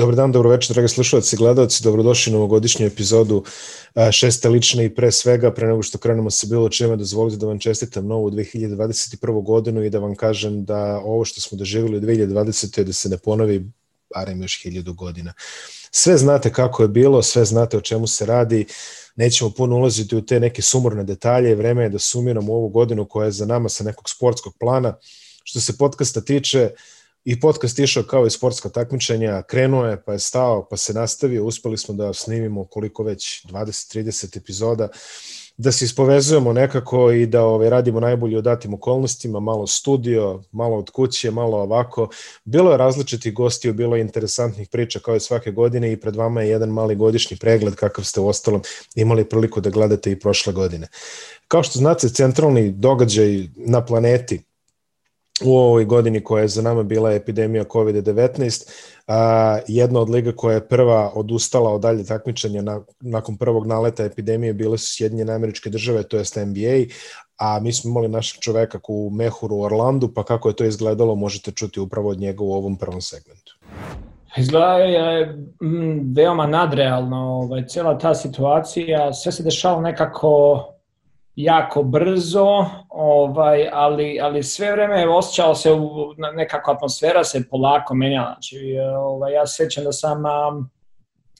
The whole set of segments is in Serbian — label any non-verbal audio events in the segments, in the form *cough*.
Dobar dan, dobro večer, dragi slušalci i gledalci, dobrodošli u novogodišnju epizodu šeste lične i pre svega, pre nego što krenemo sa bilo čime, dozvolite da vam čestitam novu 2021. godinu i da vam kažem da ovo što smo doživjeli u 2020. da se ne ponovi barem još hiljadu godina. Sve znate kako je bilo, sve znate o čemu se radi, nećemo puno ulaziti u te neke sumorne detalje, vreme je da sumiramo ovu godinu koja je za nama sa nekog sportskog plana. Što se podcasta tiče, uh, i podcast išao kao i sportska takmičenja, krenuo je, pa je stao, pa se nastavio, uspeli smo da snimimo koliko već, 20-30 epizoda, da se ispovezujemo nekako i da ovaj, radimo najbolje u datim okolnostima, malo studio, malo od kuće, malo ovako. Bilo je različitih gostiju, bilo je interesantnih priča kao i svake godine i pred vama je jedan mali godišnji pregled kakav ste u ostalom imali priliku da gledate i prošle godine. Kao što znate, centralni događaj na planeti u ovoj godini koja je za nama bila epidemija COVID-19, a, jedna od liga koja je prva odustala od dalje takmičenja na, nakon prvog naleta epidemije bile su Sjedinjene američke države, to jest NBA, a mi smo imali našeg čoveka u Mehuru u Orlandu, pa kako je to izgledalo možete čuti upravo od njega u ovom prvom segmentu. Izgleda je mm, veoma nadrealno ovaj, cijela ta situacija, sve se dešava nekako jako brzo, ovaj, ali, ali sve vreme osjećalo se, u, nekako atmosfera se polako menjala. Znači, ovaj, ja se sjećam da sam,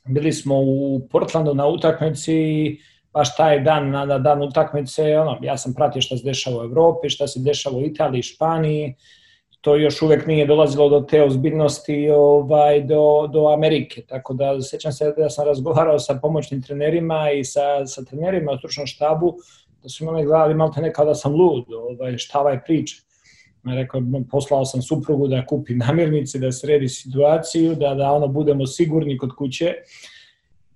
bili smo u Portlandu na utakmici, baš taj dan, na, na dan utakmice, ono, ja sam pratio šta se dešava u Evropi, šta se dešava u Italiji, Španiji, to još uvek nije dolazilo do te ozbiljnosti ovaj, do, do Amerike. Tako da sećam se da sam razgovarao sa pomoćnim trenerima i sa, sa trenerima u stručnom štabu da su imali gledali malo te nekao da sam lud, ovaj, šta ovaj priča. Rekao, poslao sam suprugu da kupi namirnice, da sredi situaciju, da, da ono budemo sigurni kod kuće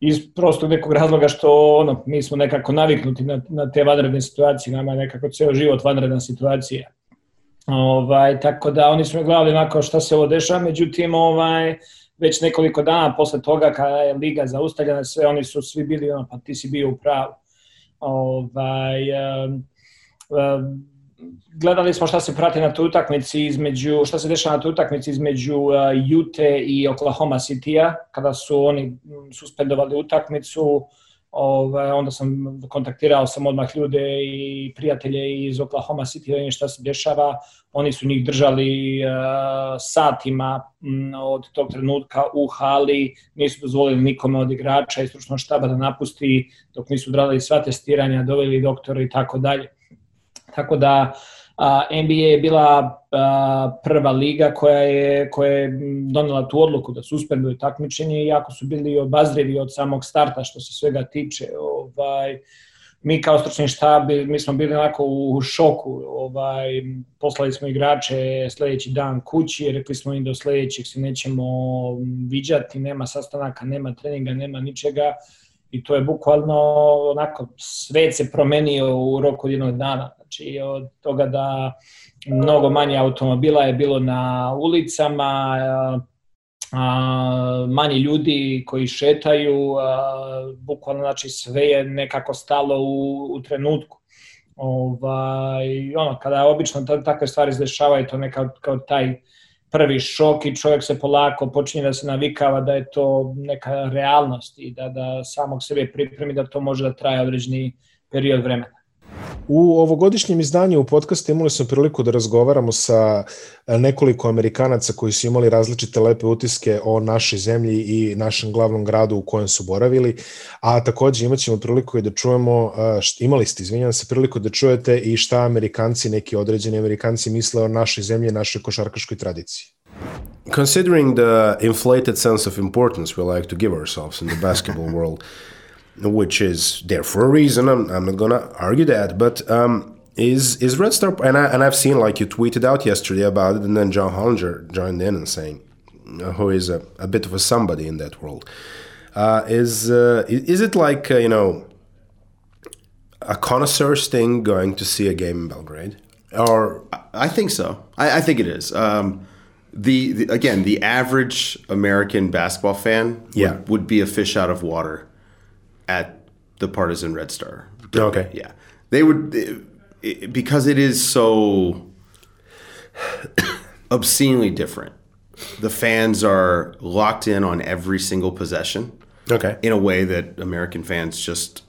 iz prostog nekog razloga što ono, mi smo nekako naviknuti na, na te vanredne situacije, nama je nekako ceo život vanredna situacija. Ovaj, tako da oni su me gledali onako šta se ovo dešava, međutim ovaj, već nekoliko dana posle toga kada je liga zaustavljena, sve oni su svi bili ono, pa ti si bio u pravu Ovaj, gledali smo šta se prati na toj utakmici između, šta se dešava na toj utakmici između Jute i Oklahoma City-a, kada su oni suspendovali utakmicu, Ovaj, onda sam kontaktirao sam odmah ljude i prijatelje iz Oklahoma City da šta se dešava. Oni su njih držali uh, satima m, od tog trenutka u hali, nisu dozvolili nikome od igrača i stručnog štaba da napusti dok nisu odradili sva testiranja, doveli doktora i tako dalje. Tako da NBA je bila prva liga koja je, koja je donela tu odluku da suspenduje takmičenje i jako su bili obazrivi od samog starta što se svega tiče. Ovaj, mi kao stručni štab, mi smo bili onako u šoku, ovaj, poslali smo igrače sledeći dan kući, rekli smo im do sledećeg se nećemo viđati, nema sastanaka, nema treninga, nema ničega i to je bukvalno onako svet se promenio u roku jednog dana. Znači od toga da mnogo manje automobila je bilo na ulicama, a, manji ljudi koji šetaju, a, bukvalno znači sve je nekako stalo u, u trenutku. Ovaj, ono, kada obično takve stvari izdešavaju, to neka kao taj prvi šok i čovjek se polako počinje da se navikava da je to neka realnost i da, da samog sebe pripremi da to može da traje određeni period vremena. U ovogodišnjem izdanju u podcastu imali smo priliku da razgovaramo sa e, nekoliko Amerikanaca koji su imali različite lepe utiske o našoj zemlji i našem glavnom gradu u kojem su boravili, a takođe imat ćemo priliku i da čujemo, e, imali ste, izvinjam se, priliku da čujete i šta Amerikanci, neki određeni Amerikanci misle o našoj zemlji i našoj košarkaškoj tradiciji. Considering the inflated sense of importance we like to give ourselves in the basketball world, which is there for a reason. I'm, I'm not gonna argue that, but um, is is Red Star and I and I've seen like you tweeted out yesterday about it, and then John Hollinger joined in and saying, uh, who is a, a bit of a somebody in that world, uh, is uh, is it like uh, you know a connoisseur's thing going to see a game in Belgrade? Or I think so. I, I think it is. Um, the, the, again, the average American basketball fan would, would be a fish out of water at the partisan Red Star. Okay. Yeah. They would it, because it is so obscenely different the fans are locked in on every single possession Okay. in a way that American fans just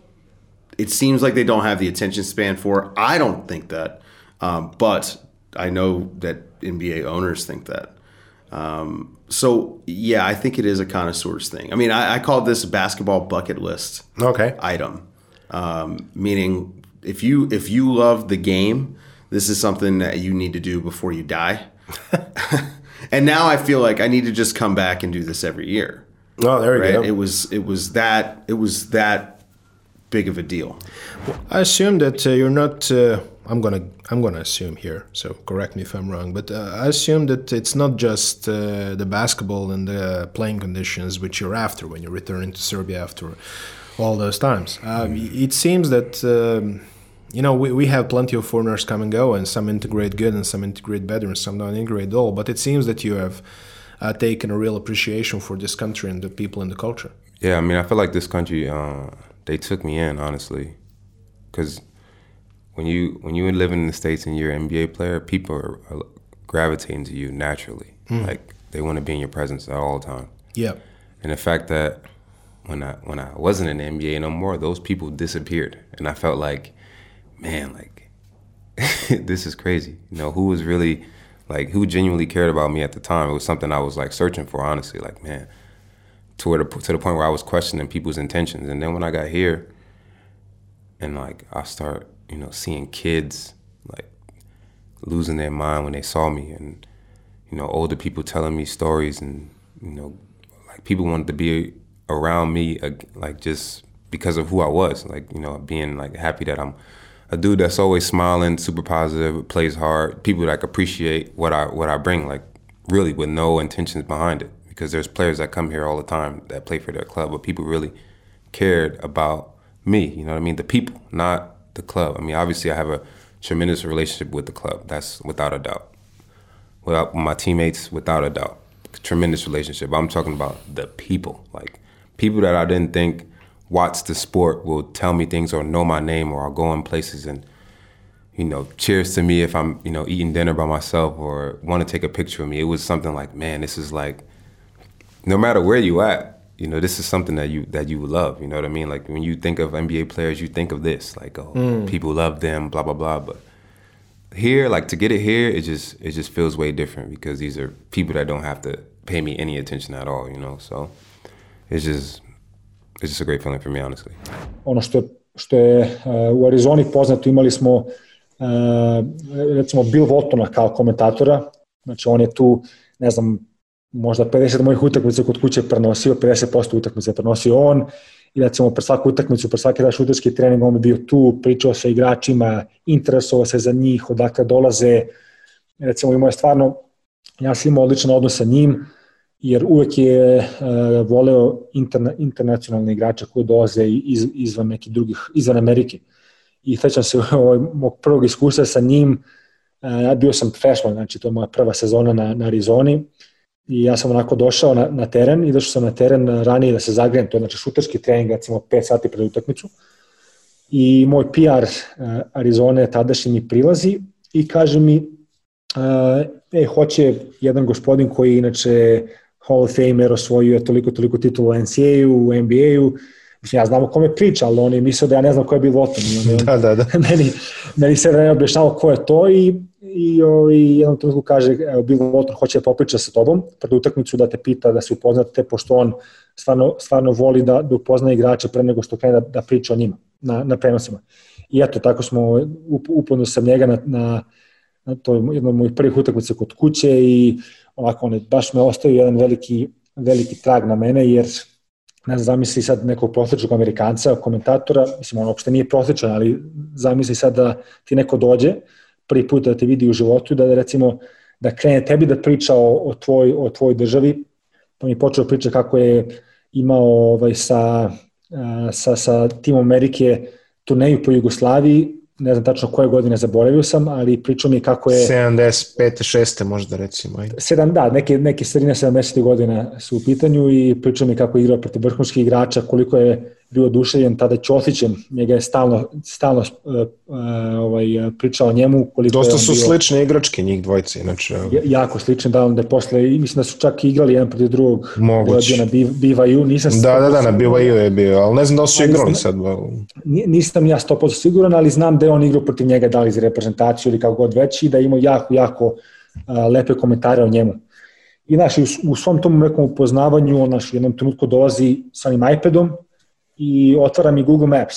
it seems like they don't have the attention span for. I don't think that, um, but I know that NBA owners think that. Um, so yeah, I think it is a connoisseur's thing. I mean, I, I call this a basketball bucket list Okay. item, um, meaning if you if you love the game, this is something that you need to do before you die. *laughs* and now I feel like I need to just come back and do this every year. Oh, there you Right? go. It was it was that it was that big of a deal. I assume that uh, you're not. Uh, I'm gonna. I'm gonna assume here. So correct me if I'm wrong. But uh, I assume that it's not just uh, the basketball and the playing conditions which you're after when you're returning to Serbia after all those times. Um, it seems that. Um, you know, we, we have plenty of foreigners come and go, and some integrate good and some integrate better, and some don't integrate at all. But it seems that you have uh, taken a real appreciation for this country and the people and the culture. Yeah, I mean, I feel like this country, uh, they took me in honestly, because when you when you live in the states and you're an NBA player, people are, are gravitating to you naturally. Mm. Like they want to be in your presence at all time. Yeah. And the fact that when I when I wasn't in the NBA no more, those people disappeared, and I felt like, man, like *laughs* this is crazy. You know, who was really like who genuinely cared about me at the time? It was something I was like searching for, honestly. Like, man, to the, to the point where I was questioning people's intentions. And then when I got here, and like I start, you know, seeing kids like losing their mind when they saw me, and you know, older people telling me stories, and you know, like people wanted to be around me, like just because of who I was, like you know, being like happy that I'm a dude that's always smiling, super positive, plays hard. People like appreciate what I what I bring, like really with no intentions behind it. Because there's players that come here all the time that play for their club, but people really cared about me. You know what I mean? The people, not the club. I mean, obviously, I have a tremendous relationship with the club. That's without a doubt. Without my teammates, without a doubt, tremendous relationship. I'm talking about the people, like people that I didn't think watch the sport will tell me things or know my name or I'll go in places and you know cheers to me if I'm you know eating dinner by myself or want to take a picture of me. It was something like, man, this is like no matter where you at, you know, this is something that you that you love. You know what I mean? Like when you think of NBA players, you think of this, like oh, people love them, blah blah blah. But here, like to get it here, it just it just feels way different because these are people that don't have to pay me any attention at all. You know, so it's just it's just a great feeling for me, honestly. ono što što je uh, u Arizoni poznato, imali smo uh, recimo Bill Waltona kao komentatora, znači on je tu, ne znam, možda 50 mojih utakmica kod kuće prenosio, 50% utakmica je prenosio on. I recimo pre svaku utakmicu, pre svaki daš šuterski trening, on bi bio tu, pričao sa igračima, interesovao se za njih, odakle dolaze, recimo imao je stvarno, ja sam imao odličan odnos sa njim, jer uvek je uh, voleo interna, internacionalne igrače koji dolaze iz, izvan nekih drugih, izvan Amerike. I sećam se *laughs* ovaj, mog prvog iskustva sa njim, uh, ja bio sam freshman, znači to je moja prva sezona na, na Arizoni, i ja sam onako došao na, na teren i došao sam na teren ranije da se zagrejem, to je znači šuterski trening, recimo 5 sati pred utakmicu. I moj PR uh, Arizone tadašnji mi prilazi i kaže mi, uh, e, hoće jedan gospodin koji inače Hall of Famer, osvojio je toliko, toliko titula u NCAA-u, u NBA-u, Mislim, ja znam o kome priča, ali on je mislio da ja ne znam ko je bio Walton. *laughs* Da, da, da. *laughs* meni, meni sve vreme objašnjavao ko je to i, i ovaj, jednom trenutku kaže, evo, Bill Walton hoće da popriča sa tobom pred utakmicu, da te pita, da se upoznate, pošto on stvarno, stvarno voli da, da upozna igrače pre nego što krene da, da priča o njima na, na prenosima. I eto, tako smo up, upoznao sam njega na, na, na to je jedna od mojih prvih utakmica kod kuće i onako on je baš me ostavio jedan veliki, veliki trag na mene, jer ne znam, zamisli sad nekog prosječnog Amerikanca, komentatora, mislim, on uopšte nije prosječan, ali zamisli sad da ti neko dođe, prvi put da te vidi u životu, i da recimo, da krene tebi da priča o, o, tvoj, o tvoj državi, pa mi je počeo priča kako je imao ovaj, sa, sa, sa timom Amerike turneju po Jugoslaviji, ne znam tačno koje godine zaboravio sam, ali pričao mi kako je... 75. 6. možda recimo. Ajde. Sedam, da, neke, neke sredine 70. godina su u pitanju i pričao mi kako je igrao protiv vrhunskih igrača, koliko je bio oduševljen tada Ćosićem, njega je stalno, stalno uh, uh, ovaj, pričao o njemu. Koliko Dosta su bio, slične igračke njih dvojce, inače. Jako slične, da, onda je posle, mislim da su čak igrali jedan protiv drugog. Moguće. Na BYU, nisam Da, da, da, na BYU je bio, ali ne znam da su igrali sad. Nisam ja 100% siguran, ali znam da je on igrao protiv njega, da li za reprezentaciju ili kako god već, i da ima jako, jako uh, lepe komentare o njemu. I naš, u, u svom tom nekom upoznavanju, on naš, u jednom trenutku dolazi sa onim iPadom i otvara mi Google Maps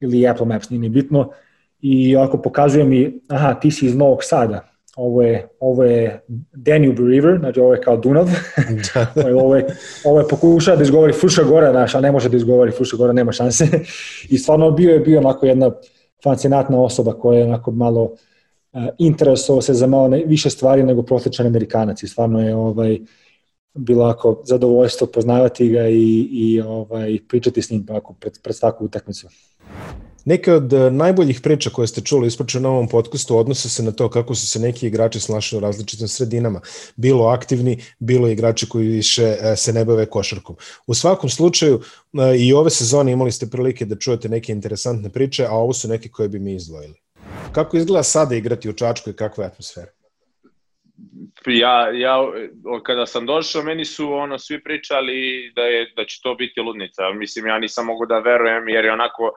ili Apple Maps, nije mi bitno, i ako pokazuje mi, aha, ti si iz Novog Sada, ovo je, ovo je Danube River, znači ovo je kao Dunav, *laughs* da. *laughs* ovo, je, ovo je pokušao da izgovori Fruša Gora, znaš, a ne može da izgovori Fruša Gora, nema šanse. *laughs* I stvarno bio je bio onako jedna fascinatna osoba koja je onako malo uh, interesovao se za malo ne, više stvari nego prosječan Amerikanac i stvarno je ovaj, bilo ako zadovoljstvo poznavati ga i, i ovaj, pričati s njim ako pred, pred svaku utakmicu. Neke od e, najboljih priča koje ste čuli ispočeo na ovom podcastu odnose se na to kako su se neki igrači snašli u različitim sredinama. Bilo aktivni, bilo igrači koji više e, se ne bave košarkom. U svakom slučaju e, i ove sezone imali ste prilike da čujete neke interesantne priče, a ovo su neke koje bi mi izdvojili. Kako izgleda sada igrati u Čačku i kakva je atmosfera? Ja, ja, kada sam došao, meni su ono svi pričali da, je, da će to biti ludnica. Mislim, ja nisam mogu da verujem, jer je onako,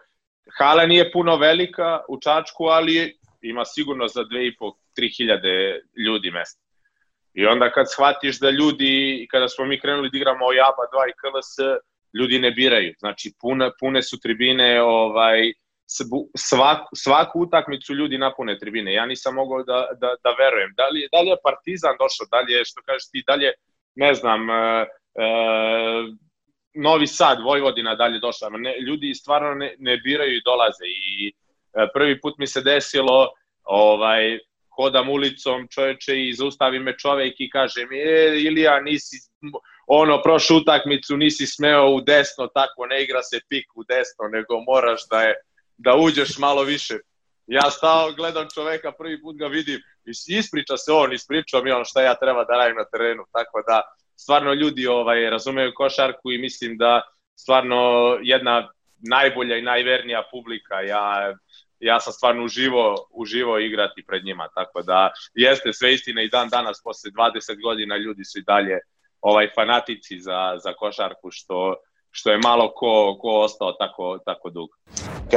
hala nije puno velika u Čačku, ali ima sigurno za 2,5-3 hiljade ljudi mesta. I onda kad shvatiš da ljudi, kada smo mi krenuli da igramo Jaba 2 i KLS, ljudi ne biraju. Znači, pune, pune su tribine, ovaj, svaku, svaku utakmicu ljudi napune tribine. Ja nisam mogao da, da, da verujem. Da li, da li je Partizan došao, da li je, što kažeš ti, da li je, ne znam, e, e, Novi Sad, Vojvodina dalje došla. Ne, ljudi stvarno ne, ne biraju i dolaze. I e, prvi put mi se desilo, ovaj, hodam ulicom čoveče i zaustavi me čovek i kaže mi, e, Ilija, nisi, ono, prošlu utakmicu nisi smeo u desno, tako ne igra se pik u desno, nego moraš da je da uđeš malo više. Ja stao, gledam čoveka, prvi put ga vidim, ispriča se on, ispričao mi on šta ja treba da radim na terenu, tako da stvarno ljudi ovaj razumeju košarku i mislim da stvarno jedna najbolja i najvernija publika. Ja ja sam stvarno uživo, uživo igrati pred njima, tako da jeste sve istine i dan danas posle 20 godina ljudi su i dalje ovaj fanatici za, za košarku što što je malo ko, ko ostao tako, tako dugo.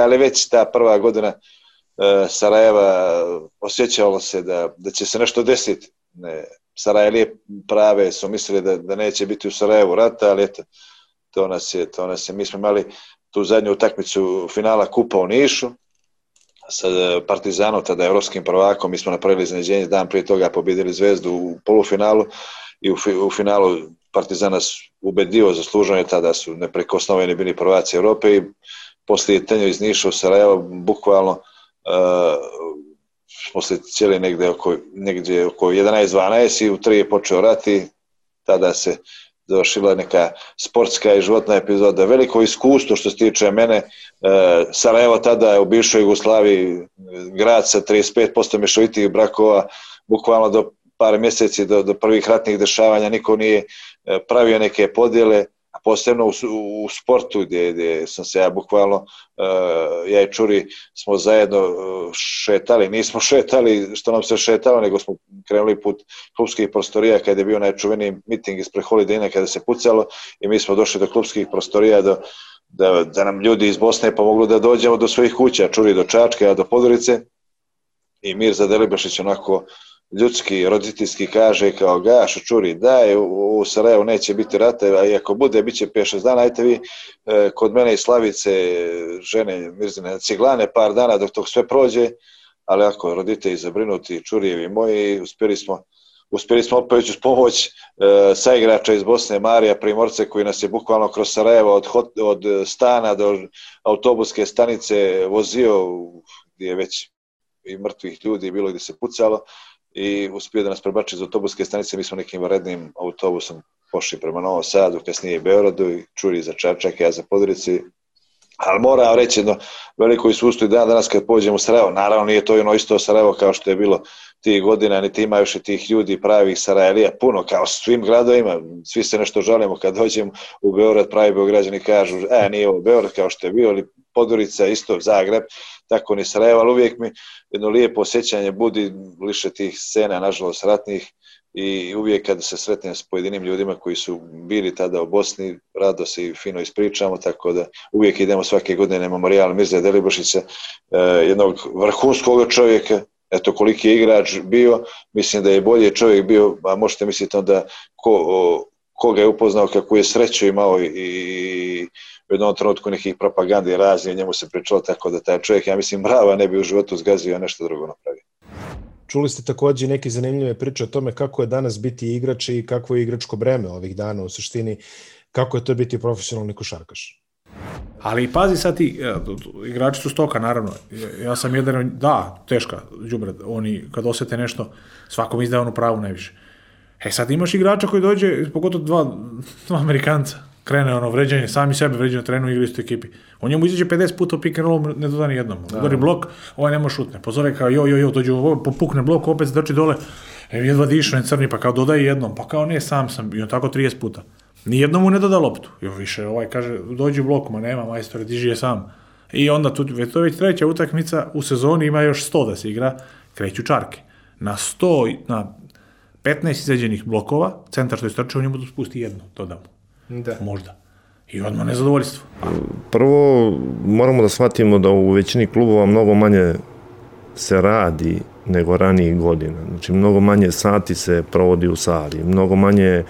Ali već ta prva godina uh, Sarajeva osjećalo se da, da će se nešto desiti. Ne, Sarajevije prave su mislili da, da neće biti u Sarajevu rata, ali eto, to nas je, to nas je, mi smo imali tu zadnju utakmicu finala Kupa u Nišu, sa Partizanom, tada evropskim prvakom, mi smo napravili izneđenje, dan prije toga pobedili Zvezdu u polufinalu i u, u finalu Partizan nas ubedio, zasluženo je tada su neprekosnoveni bili prvaci Europe i posle tenja iz Niša u Sarajevo, bukvalno uh, posle cijeli negde oko, negde oko 11-12 i u 3 je počeo rati, tada se završila neka sportska i životna epizoda. Veliko iskustvo što se tiče mene, uh, Sarajevo tada je u bivšoj Jugoslaviji grad sa 35% mešovitih brakova, bukvalno do par mjeseci do, do prvih ratnih dešavanja niko nije pravio neke podjele, a posebno u, u sportu gdje, gdje sam se ja bukvalno, uh, ja i Čuri smo zajedno e, šetali, nismo *laughs* šetali što nam se šetalo, nego smo krenuli put klubskih prostorija kada je bio najčuveniji miting ispred Holiday kada se pucalo i mi smo došli do klubskih prostorija do, da, da nam ljudi iz Bosne pomoglu da dođemo do svojih kuća, Čuri do Čačke, a do Podorice i Mirza Delibašić onako uh, ljudski, roditeljski kaže kao gaš, čuri, daj, u, Sarajevu neće biti rata, a i ako bude, bit će 5-6 dana, ajte vi e, kod mene i Slavice, žene Mirzine, ciglane par dana dok to sve prođe, ali ako roditelji zabrinuti, čurijevi moji, uspjeli smo uspjeli smo opet uz pomoć e, sa igrača iz Bosne, Marija Primorce, koji nas je bukvalno kroz Sarajevo od, hot, od stana do autobuske stanice vozio, gdje je već i mrtvih ljudi bilo gdje se pucalo i uspio da nas prebači iz autobuske stanice, mi smo nekim varednim autobusom pošli prema Novom Sadu, kasnije i Beogradu i čuli za Čačak, ja za Podrici, Ali moram reći jedno veliko iskustvo i dan danas kad pođemo u Sarajevo, naravno nije to ono isto Sarajevo kao što je bilo tih godina, niti ima još tih ljudi pravih Sarajlija, puno kao svim gradovima, svi se nešto žalimo kad dođemo u Beograd, pravi Beograđani kažu, e, nije ovo Beograd kao što je bio, ali Podgorica, isto Zagreb, tako ni Sarajevo, ali uvijek mi jedno lijepo osjećanje budi liše tih scena, nažalost, ratnih, i uvijek kad se sretnem s pojedinim ljudima koji su bili tada u Bosni, rado se i fino ispričamo, tako da uvijek idemo svake godine na memorial Mirza Delibašića, eh, jednog vrhunskog čovjeka, eto koliki je igrač bio, mislim da je bolje čovjek bio, a možete misliti onda ko, o, koga je upoznao, kako je sreću imao i, i u jednom trenutku nekih propagandi razni, njemu se pričalo tako da taj čovjek, ja mislim, brava ne bi u životu zgazio, a nešto drugo napravio. Čuli ste takođe neke zanimljive priče o tome kako je danas biti igrač i kako je igračko breme ovih dana u suštini, kako je to biti profesionalni košarkaš. Ali pazi sad ti, e, igrači su stoka, naravno. Ja sam jedan, da, teška, džubred, oni kad osete nešto, svakom izdaje onu pravu najviše. E sad imaš igrača koji dođe, pogotovo dva, dva Amerikanca, krene ono vređanje, sami sebe vređaju na trenu igri istoj ekipi. On njemu izađe 50 puta u pick and roll, ne doda ni jednom. Da. Udari blok, ovaj nema šutne. Pozore kao jo, jo, jo, dođe popukne blok, opet zdrči dole. E, jedva diše, ne crni, pa kao dodaj jednom, pa kao ne, sam sam. I on tako 30 puta. Nijednom mu ne doda loptu. Jo, više, ovaj kaže, dođi u blok, ma nema, majstore, diži je sam. I onda tu, to je već treća utakmica, u sezoni ima još 100 da se igra, kreću čarke. Na 100, na 15 izađenih blokova, centar što je strčao, njemu da spusti jedno, to da mu. Da. Možda. I odmah nezadovoljstvo. Prvo, moramo da shvatimo da u većini klubova mnogo manje se radi nego ranijih godina. Znači, mnogo manje sati se provodi u sali, mnogo manje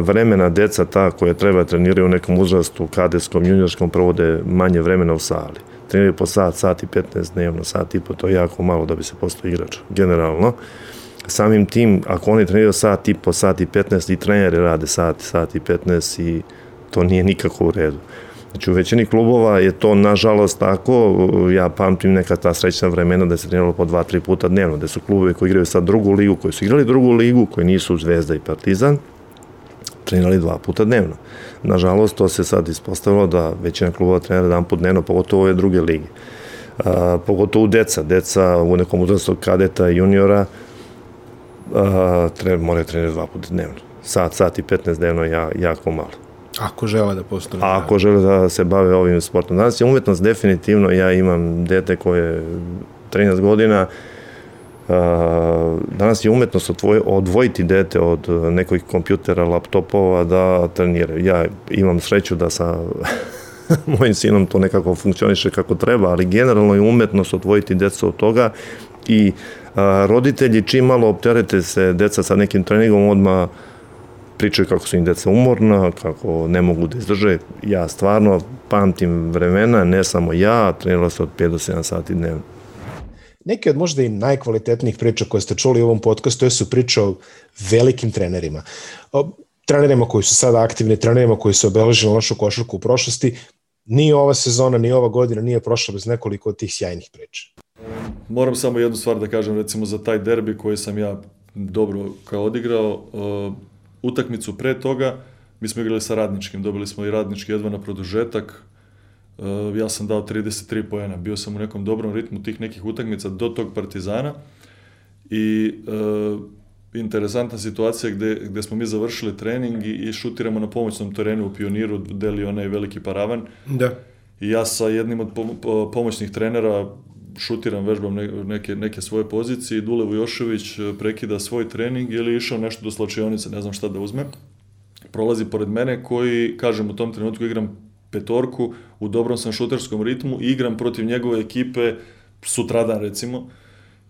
vremena deca ta koje treba treniraju u nekom uzrastu, kadetskom, juniorskom, provode manje vremena u sali. Treniraju po sat, sat i 15 dnevno, sat i po, to je jako malo da bi se postao igrač, generalno. Samim tim, ako oni treniraju sat i po, sat i 15, i treneri rade sat, sat i 15 i to nije nikako u redu. Znači u većini klubova je to nažalost tako, ja pamtim neka ta srećna vremena da se treniralo po dva, tri puta dnevno, da su klubovi koji igraju sad drugu ligu, koji su igrali drugu ligu, koji nisu Zvezda i Partizan, trenirali dva puta dnevno. Nažalost, to se sad ispostavilo da većina klubova trenira dan po dnevno, pogotovo ove druge lige. A, pogotovo deca, deca u nekom uzrastu kadeta i juniora tre, moraju trenirati dva puta dnevno. Sat, sat i 15 dnevno ja, jako malo. Ako žele da postanu. A ako žele da se bave ovim sportom. Danas je umetnost definitivno, ja imam dete koje je 13 godina, danas je umetnost odvoj, odvojiti dete od nekih kompjutera, laptopova da treniraju. Ja imam sreću da sa *laughs* mojim sinom to nekako funkcioniše kako treba, ali generalno je umetnost odvojiti decu od toga i a, roditelji čim malo opterete se deca sa nekim treningom odmah pričaju kako su im deca umorna, kako ne mogu da izdrže. Ja stvarno pamtim vremena, ne samo ja, trenirala se od 5 do 7 sati dnevno. Neke od možda i najkvalitetnijih priča koje ste čuli u ovom podcastu su priče o velikim trenerima. O trenerima koji su sada aktivni, trenerima koji su obeležili našu košarku u prošlosti. Ni ova sezona, ni ova godina nije prošla bez nekoliko od tih sjajnih priča. Moram samo jednu stvar da kažem, recimo za taj derbi koji sam ja dobro kao odigrao, uh, utakmicu pre toga mi smo igrali sa radničkim, dobili smo i radnički jedva na produžetak, Uh, ja sam dao 33 poena, bio sam u nekom dobrom ritmu tih nekih utakmica do tog Partizana i uh, interesantna situacija gde, gde smo mi završili trening i, i šutiramo na pomoćnom terenu u Pioniru, deli onaj veliki paravan. Da. I ja sa jednim od pomoćnih trenera šutiram, vežbam neke, neke svoje pozicije i Dule Vujošević uh, prekida svoj trening ili išao nešto do slačionice, ne znam šta da uzme. Prolazi pored mene koji, kažem, u tom trenutku igram petorku, u dobrom sam šuterskom ritmu i igram protiv njegove ekipe sutradan recimo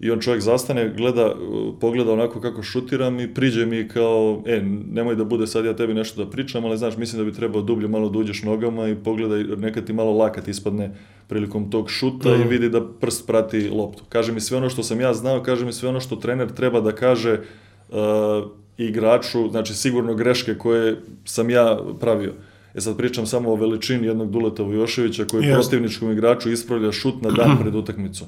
i on čovjek zastane, gleda, pogleda onako kako šutiram i priđe mi kao, e, nemoj da bude sad ja tebi nešto da pričam, ali znaš, mislim da bi trebao dublje malo da uđeš nogama i pogledaj, nekad ti malo lakat ispadne prilikom tog šuta mm. i vidi da prst prati loptu. Kaže mi sve ono što sam ja znao, kaže mi sve ono što trener treba da kaže uh, igraču, znači sigurno greške koje sam ja pravio. E sad pričam samo o veličini jednog Duleta Vujoševića koji yes. protivničkom igraču ispravlja šut na dan pred utakmicu.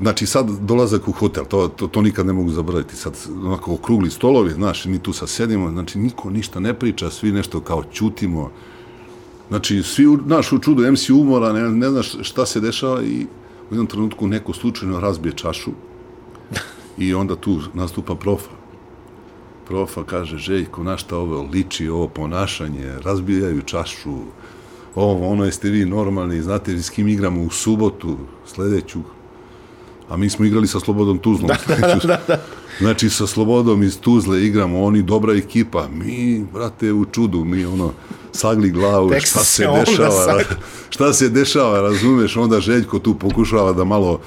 Znači sad dolazak u hotel, to, to, to nikad ne mogu zaboraviti. Sad onako okrugli stolovi, znaš, mi tu sad sedimo, znači niko ništa ne priča, svi nešto kao čutimo. Znači, svi, znaš, u čudu MC umora, ne, ne znaš šta se dešava i u jednom trenutku neko slučajno razbije čašu i onda tu nastupa profa. Profa kaže, Željko, na šta ovo liči, ovo ponašanje, razbijaju čašu, ovo, ono, jeste vi normalni, znate s kim igramo u subotu, sledeću, a mi smo igrali sa Slobodom Tuzlom. *laughs* Da, da, da, Znači, sa Slobodom iz Tuzle igramo, oni dobra ekipa, mi, brate, u čudu, mi, ono, sagli glavu, Tek šta se dešava, sagli. šta se dešava, razumeš, onda Željko tu pokušava da malo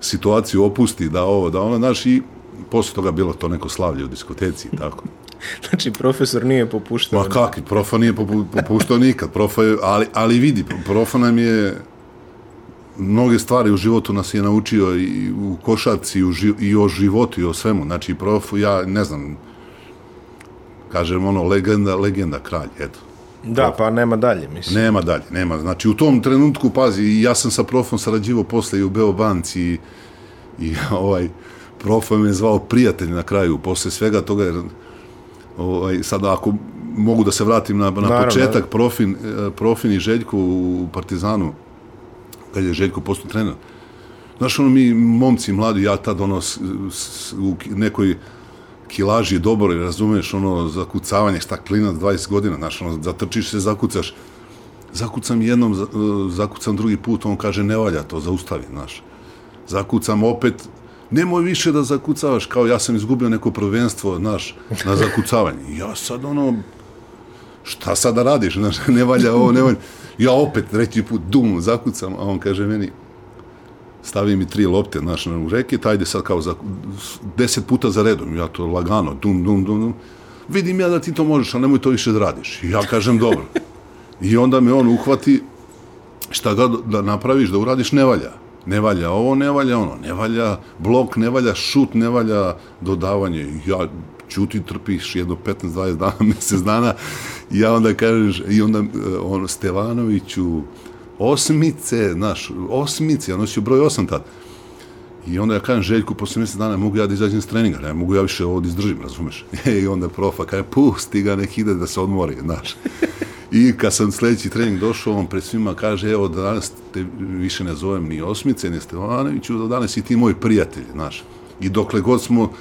situaciju opusti, da ovo, da ono, znaš, i posle toga bilo to neko slavlje u diskoteci, i tako. *laughs* Znači, profesor nije popuštao. Ma kakvi, profa nije popu, popuštao nikad, profa je, ali, ali vidi, profa nam je mnoge stvari u životu nas je naučio i u košarci i, u ži, i o životu i o svemu. Znači, prof, ja ne znam, kažem ono, legenda, legenda kralj, eto. Da, pa nema dalje, mislim. Nema dalje, nema. Znači, u tom trenutku, pazi, ja sam sa profom sarađivao posle i u Beobanci i, i *laughs* ovaj, profa me je zvao prijatelj na kraju, posle svega toga, jer ovaj, sada ako mogu da se vratim na, na Naravno, početak, profin, eh, profin i Željko u Partizanu, kad je Željko postao trener. Znaš, ono, mi momci mladi, ja tad, ono, s, s, u nekoj kilaži dobro, razumeš, ono, zakucavanje, šta klinac, 20 godina, znaš, ono, zatrčiš se, zakucaš. Zakucam jednom, za- zakucam drugi put, on kaže, ne valja to, zaustavi, znaš. Zakucam opet, nemoj više da zakucavaš, kao ja sam izgubio neko prvenstvo, znaš, na zakucavanje. Ja sad, ono, šta sad da radiš, znaš, ne valja ovo, ne valja. Ja opet treći put dum zakucam, a on kaže meni, stavi mi tri lopte, znaš, u reket, ajde sad kao za, deset puta za redom, ja to lagano, dum, dum, dum, dum. Vidim ja da ti to možeš, ali nemoj to više da radiš. I ja kažem, dobro. I onda me on uhvati, šta ga da napraviš, da uradiš, ne valja. Ne valja ovo, ne valja ono, ne valja blok, ne valja šut, ne valja dodavanje. Ja ćuti, trpiš jedno 15-20 dana, *laughs* mjesec dana, i ja onda kažeš, i onda eh, ono, Stevanoviću, osmice, znaš, osmice, ja nosio broj osam tad. I onda ja kažem Željku, posle mjesec dana mogu ja da izađem s treninga, ne mogu ja više ovo da izdržim, razumeš? *laughs* I onda profa kaže, pusti ga, nek ide da se odmori, znaš. I kad sam sledeći trening došao, on pred svima kaže, evo, danas te više ne zovem ni Osmice, ni Stevanoviću, da danas si ti moj prijatelj, znaš. I dokle god smo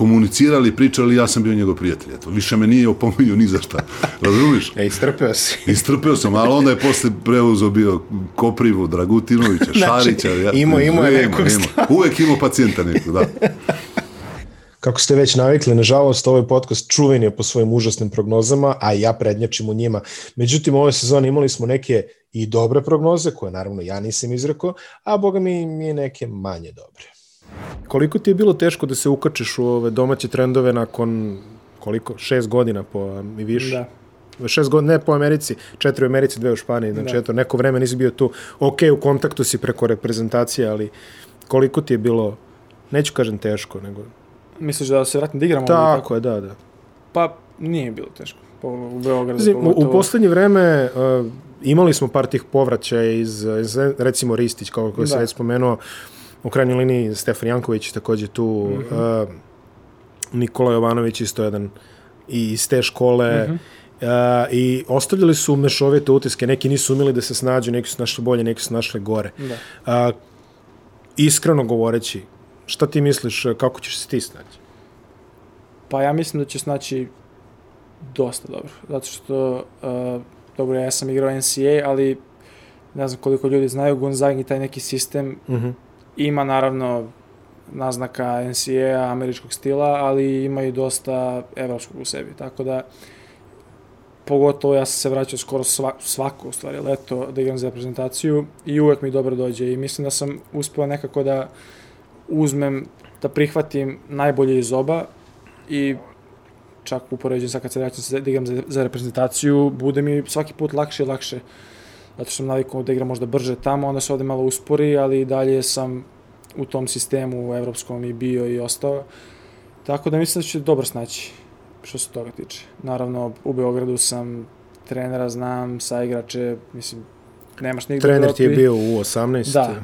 komunicirali, pričali, ja sam bio njegov prijatelj. Eto, više me nije opominjao ni za šta. Razumiješ? *laughs* E, istrpeo si. *laughs* Istrpeo sam, ali onda je posle preuzeo bio Koprivu, Dragutinovića, *laughs* Šarića. ja- imao- imao je Ima, nekog ima. Uvek imao pacijenta nekog, da. Kako ste već navikli, nažalost, ovaj podcast čuven je po svojim užasnim prognozama, a ja prednjačim u njima. Međutim, ove sezone imali smo neke i dobre prognoze, koje naravno ja nisam izrekao, a boga mi i neke manje dobre. Koliko ti je bilo teško da se ukačeš u ove domaće trendove nakon koliko? Šest godina po i više? Da. Šest godina, ne po Americi, četiri u Americi, dve u Španiji, znači Da. eto, neko vreme nisi bio tu. Ok, u kontaktu si preko reprezentacije, ali koliko ti je bilo, neću kažem teško, nego... Misliš da se vratim da igram? ovdje, Tako je, da, da. Pa nije bilo teško. Po- U Beogradu. Pazi, u, poslednje vreme uh, imali smo par tih povraćaja iz, iz recimo Ristić, kao koji se Da. već spomenuo, u krajnjoj liniji Stefan Janković takođe tu, mm Mhm. -hmm. uh, Nikola Jovanović isto jedan i iz te škole, Mhm. mm -hmm. uh, i ostavljali su mešovite utiske, neki nisu umeli da se snađu, neki su našli bolje, neki su našli gore. Da. Uh, iskreno govoreći, šta ti misliš, kako ćeš se ti snaći? Pa ja mislim da će snaći dosta dobro. Zato što, uh, dobro, ja sam igrao NCAA, ali ne znam koliko ljudi znaju, Gonzaga i taj neki sistem Mm -hmm. Ima naravno naznaka NCAA, američkog stila, ali ima i dosta evropskog u sebi. Tako da, pogotovo ja sam se vraćao skoro sva, svako, u stvari, leto da igram za reprezentaciju i uvek mi dobro dođe i mislim da sam uspeo nekako da uzmem, da prihvatim najbolje iz oba i čak upoređujem sad kad se vraćam da igram za, za reprezentaciju, bude mi svaki put lakše i lakše. Zato što sam navikao da igram možda brže tamo, onda se ovde malo uspori, ali i dalje sam u tom sistemu evropskom i bio i ostao. Tako da mislim da će dobro snaći što se toga tiče. Naravno, u Beogradu sam trenera, znam, sa igrače, mislim, nemaš nigde u Trener ti je bio u 18. Da,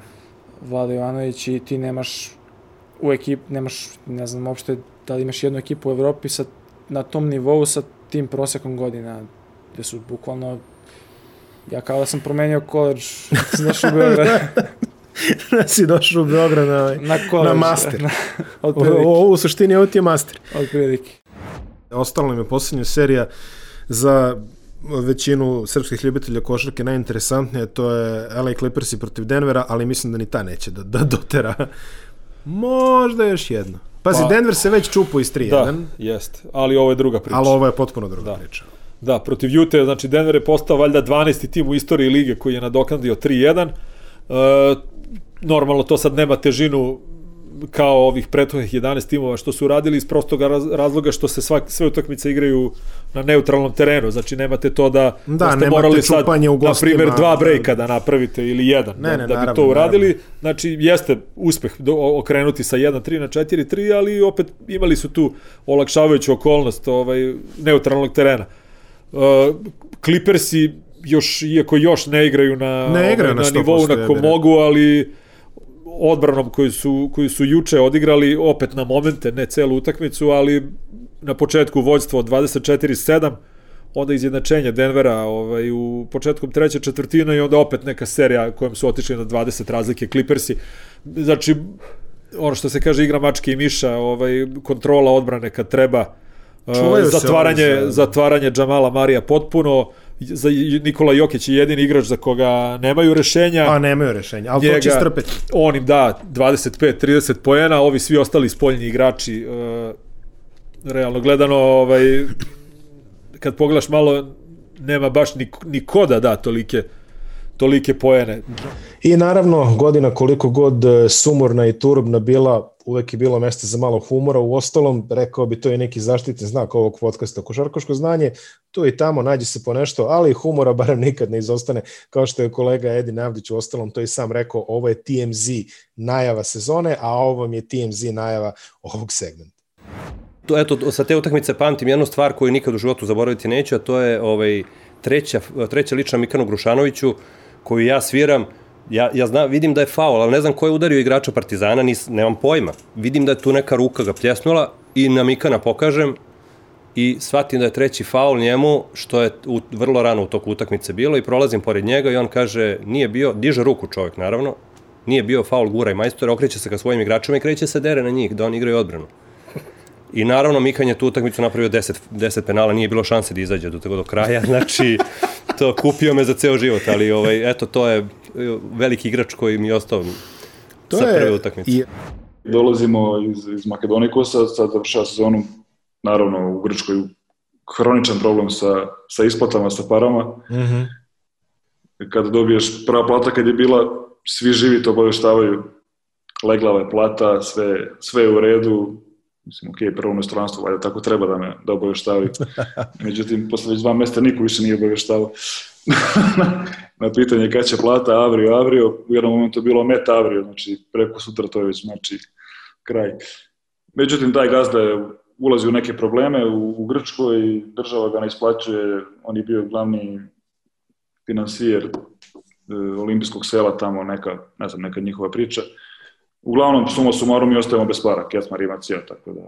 Vlada Jovanović i ti nemaš u ekip, nemaš, ne znam uopšte da li imaš jednu ekipu u Evropi sa, na tom nivou sa tim prosekom godina, gde su bukvalno Ja kao da sam promenio koleđ, *laughs* znaš u Beograd. *laughs* si došao u Beograd na, ovaj, Na koleđ. na master. *laughs* Na, O, otprilike. o, u suštini ovo ti je master. Otprilike. Ostala nam je posljednja serija za većinu srpskih ljubitelja košarke najinteresantnije, to je LA Clippersi protiv Denvera, ali mislim da ni ta neće da, da dotera. Možda još jedno. Pazi, Pa- Denver se već čupo iz 3-1, Da, jest. Ali ovo je druga priča. ali ovo je potpuno druga Da. priča. Da, protiv Jute, znači Denver je postao valjda 12. tim u istoriji lige koji je nadoknadio 3-1. E, normalno to sad nema težinu kao ovih prethodnih 11 timova što su radili iz prostog raz- razloga što se svak, sve utakmice igraju na neutralnom terenu, znači nemate to da, Da, ste morali sad, u na primjer, dva brejka da napravite ili jedan, Ne, da, ne, da bi naravno, to uradili. naravno. Znači, jeste uspeh do, okrenuti sa 1-3 na 4-3, ali opet imali su tu olakšavajuću okolnost ovaj, neutralnog terena. Clippersi još, iako još ne igraju na, Ne igraju ovaj, na na nivou 100%, ja na bih ko rekao. mogu, ali odbranom koju su, koju su juče odigrali opet na momente, ne celu utakmicu, ali na početku vođstvo od 24-7, onda izjednačenje Denvera ovaj, u početkom treće četvrtine i onda opet neka serija kojom su otišli na 20 razlike Clippersi. Znači, ono što se kaže igra mačke i miša, ovaj, kontrola odbrane kad treba, uh, Čuvaju se zatvaranje, oni za- zatvaranje Džamala Marija potpuno, za Nikola Jokić je jedini igrač za koga nemaju rešenja. Pa nemaju rešenja, ali to će strpeti. On im da 25-30 poena, ovi svi ostali spoljni igrači uh, realno gledano ovaj kad pogledaš malo nema baš ni, ni ko da da tolike tolike poene. I naravno, godina koliko god e, sumorna i turbna bila, uvek je bilo mesta za malo humora. U ostalom, rekao bi, to je neki zaštitni znak ovog podcasta. Košarkaško znanje, tu i tamo nađe se po nešto, ali humora *laughs* barem nikad ne izostane. Kao što je kolega Edi Navdić u ostalom to i sam rekao, ovo je TMZ najava sezone, a ovo je TMZ najava ovog segmenta. To, eto, sa te utakmice pamtim jednu stvar koju nikad u životu zaboraviti neću, a to je ovaj, treća, treća lična Mikanu Grušanoviću, koju ja sviram, ja, ja znam, vidim da je faul, ali ne znam ko je udario igrača Partizana, nis, nemam pojma. Vidim da je tu neka ruka ga pljesnula i na Mikana pokažem i shvatim da je treći faul njemu, što je u, vrlo rano u toku utakmice bilo i prolazim pored njega i on kaže, nije bio, diže ruku čovjek naravno, nije bio faul gura i majstor, okreće se ka svojim igračima i kreće se dere na njih, da oni igraju odbranu. I naravno Mikan je tu utakmicu napravio 10, 10 penala, nije bilo šanse da izađe do toga do kraja, *laughs* znači to kupio me za ceo život, ali ovaj, eto to je veliki igrač koji mi je ostao To sa je prve utakmice. i Dolazimo iz, iz Makedonikusa, sad završava sezonu, naravno u Grčkoj hroničan problem sa, sa isplatama, sa parama. Mhm. Kada dobiješ prva plata, kad je bila, svi živi to obaveštavaju, leglava je plata, sve, sve je u redu, mislim, ok, prvo inostranstvo, valjda tako treba da me da obaveštavaju. Međutim, posle već dva mesta niko više nije obaveštavao. *laughs* na pitanje kada će plata, avrio, avrio, u jednom momentu je bilo met avrio, znači preko sutra to je već znači kraj. Međutim, taj gazda je ulazi u neke probleme u, u Grčkoj država ga ne isplaćuje, on je bio glavni finansijer e, olimpijskog sela tamo, neka, ne znam, neka njihova priča. Uglavnom, suma sumarom mi ostajemo bez para, Kecmar ima cijel, tako da.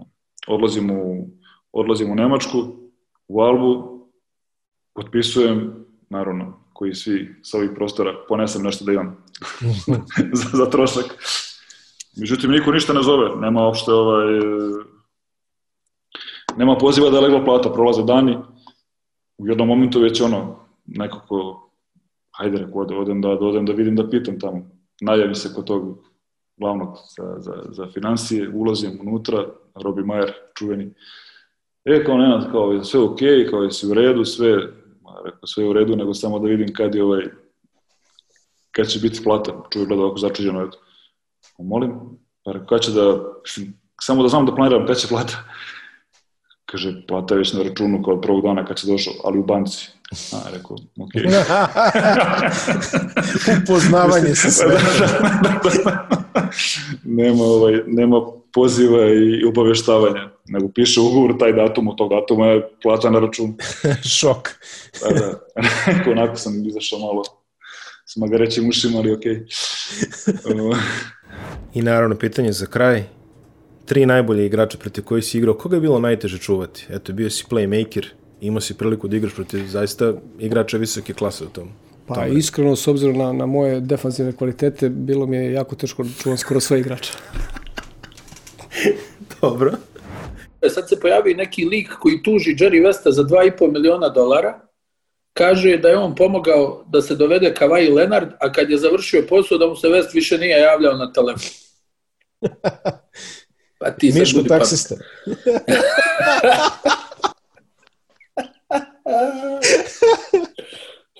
Odlazim u, odlazim u Nemačku, u Albu, potpisujem, naravno, koji svi sa ovih prostora, ponesem nešto da imam *laughs* za, za trošak. Međutim, niko ništa ne zove, nema uopšte ovaj, nema poziva da je legla plata, prolaze dani, u jednom momentu već ono, nekako, hajde ode- odem da, da, odem da vidim, da pitam tamo. Najavim se kod tog glavnog za, za, za financije, ulazim unutra, Robi Majer, čuveni. E, kao nema, kao sve ok, kao je sve u redu, sve, rekao, sve u redu, nego samo da vidim kad je ovaj, kad će biti plata. Čuje gleda ovako začuđeno, eto. Molim, pa rekao, kad će da, samo da znam da planiram kad će plata. Kaže, plata već na računu kao od prvog dana kad si došao, ali u banci. A, rekao, ok. *laughs* *laughs* Upoznavanje sa sve. nema, ovaj, nema poziva i obaveštavanja, nego piše ugovor taj datum, od tog datuma je plata na računu. *laughs* Šok. Da, da. Onako sam izašao malo s magarećim ušima, ali. Okay. I naravno, pitanje za kraj. Tri najbolje igrača protiv koji si igrao, koga je bilo najteže čuvati? Eto, bio si playmaker, imao si priliku da igraš protiv zaista igrača visoke klase u tom. Pa iskreno, s obzirom na, na moje defanzivne kvalitete, bilo mi je jako teško da čuvam skoro sve igrača. *laughs* Dobro. E, Sad se pojavi neki lik koji tuži Jerry Westa za 2,5 miliona dolara, kaže da je on pomogao da se dovede Kawhi Leonard, a kad je završio posao da mu se West više nije javljao na telefon. *laughs* Pa ti sad Miško budi pametan. taksista.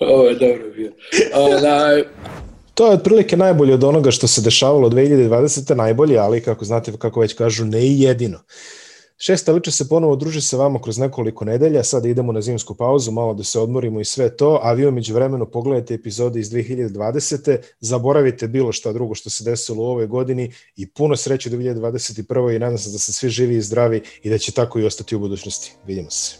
*laughs* Ovo je dobro bio. Onaj, To je otprilike najbolje od onoga što se dešavalo 2020. najbolje, ali kako znate, kako već kažu, ne i jedino. Šesta liče se ponovo druži sa vama kroz nekoliko nedelja, sada idemo na zimsku pauzu, malo da se odmorimo i sve to, a vi umeđu vremenu pogledajte epizode iz 2020. Zaboravite bilo šta drugo što se desilo u ovoj godini i puno sreće u 2021. i nadam se da se svi živi i zdravi i da će tako i ostati u budućnosti. Vidimo se.